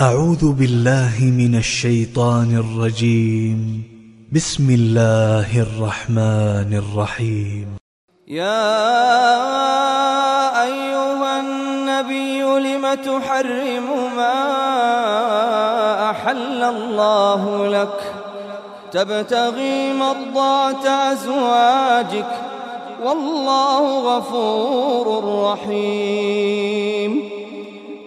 أعوذ بالله من الشيطان الرجيم. بسم الله الرحمن الرحيم. يا أيها النبي لم تحرم ما أحل الله لك؟ تبتغي مرضات أزواجك. والله غفور رحيم.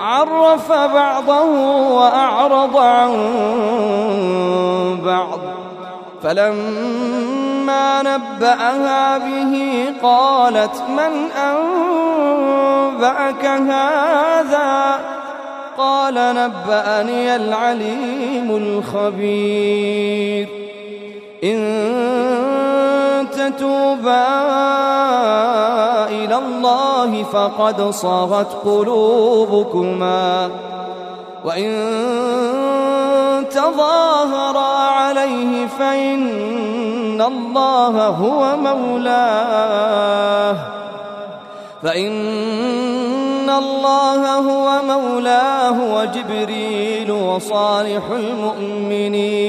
عرف بعضه وأعرض عن بعض. فلما نبأها به قالت من أنبأك هذا؟ قال نبأني العليم الخبير. إن تتوبا إلى الله فقد صغت قلوبكما وإن تظاهرا عليه فإن الله هو مولاه فإن الله هو مولاه وجبريل وصالح المؤمنين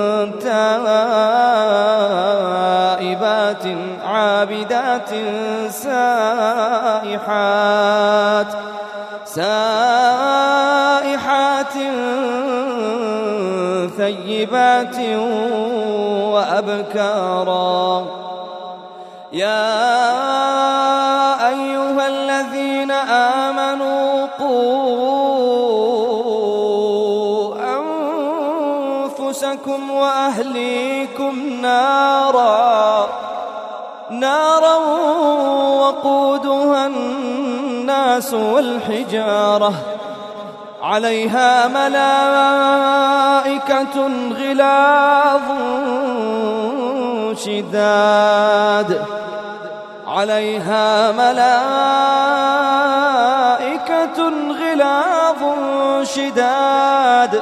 عابدات سائحات سائحات ثيبات وأبكارا. يا أيها الذين آمنوا قوا أنفسكم وأهليكم نارا. نارا وقودها الناس والحجارة. عليها ملائكة غلاظ شداد. عليها ملائكة غلاظ شداد.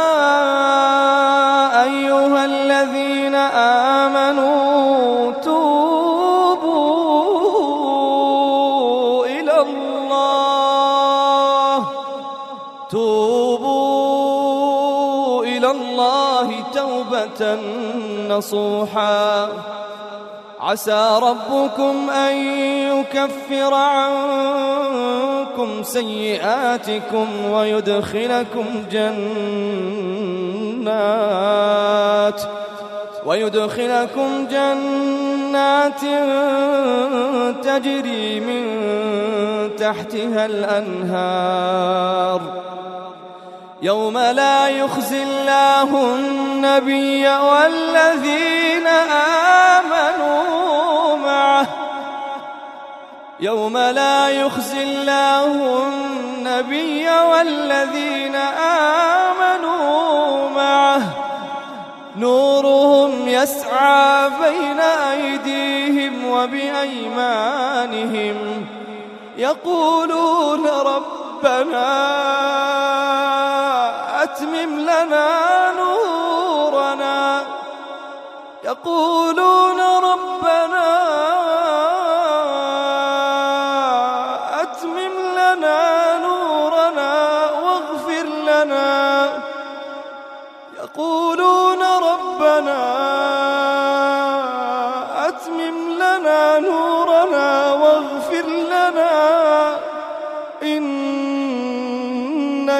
نصوحا. عسى ربكم أن يكفر عنكم سيئاتكم ويدخلكم جنات ويدخلكم جنات تجري من تحتها الأنهار. يوم لا يخزي الله النبي والذين آمنوا معه. يوم لا يخزي الله النبي والذين آمنوا معه. نورهم يسعى بين أيديهم وبأيمانهم. يقولون ربنا أتمم لنا نورنا. يقولون ربنا أتمم لنا نورنا واغفر لنا. يقولون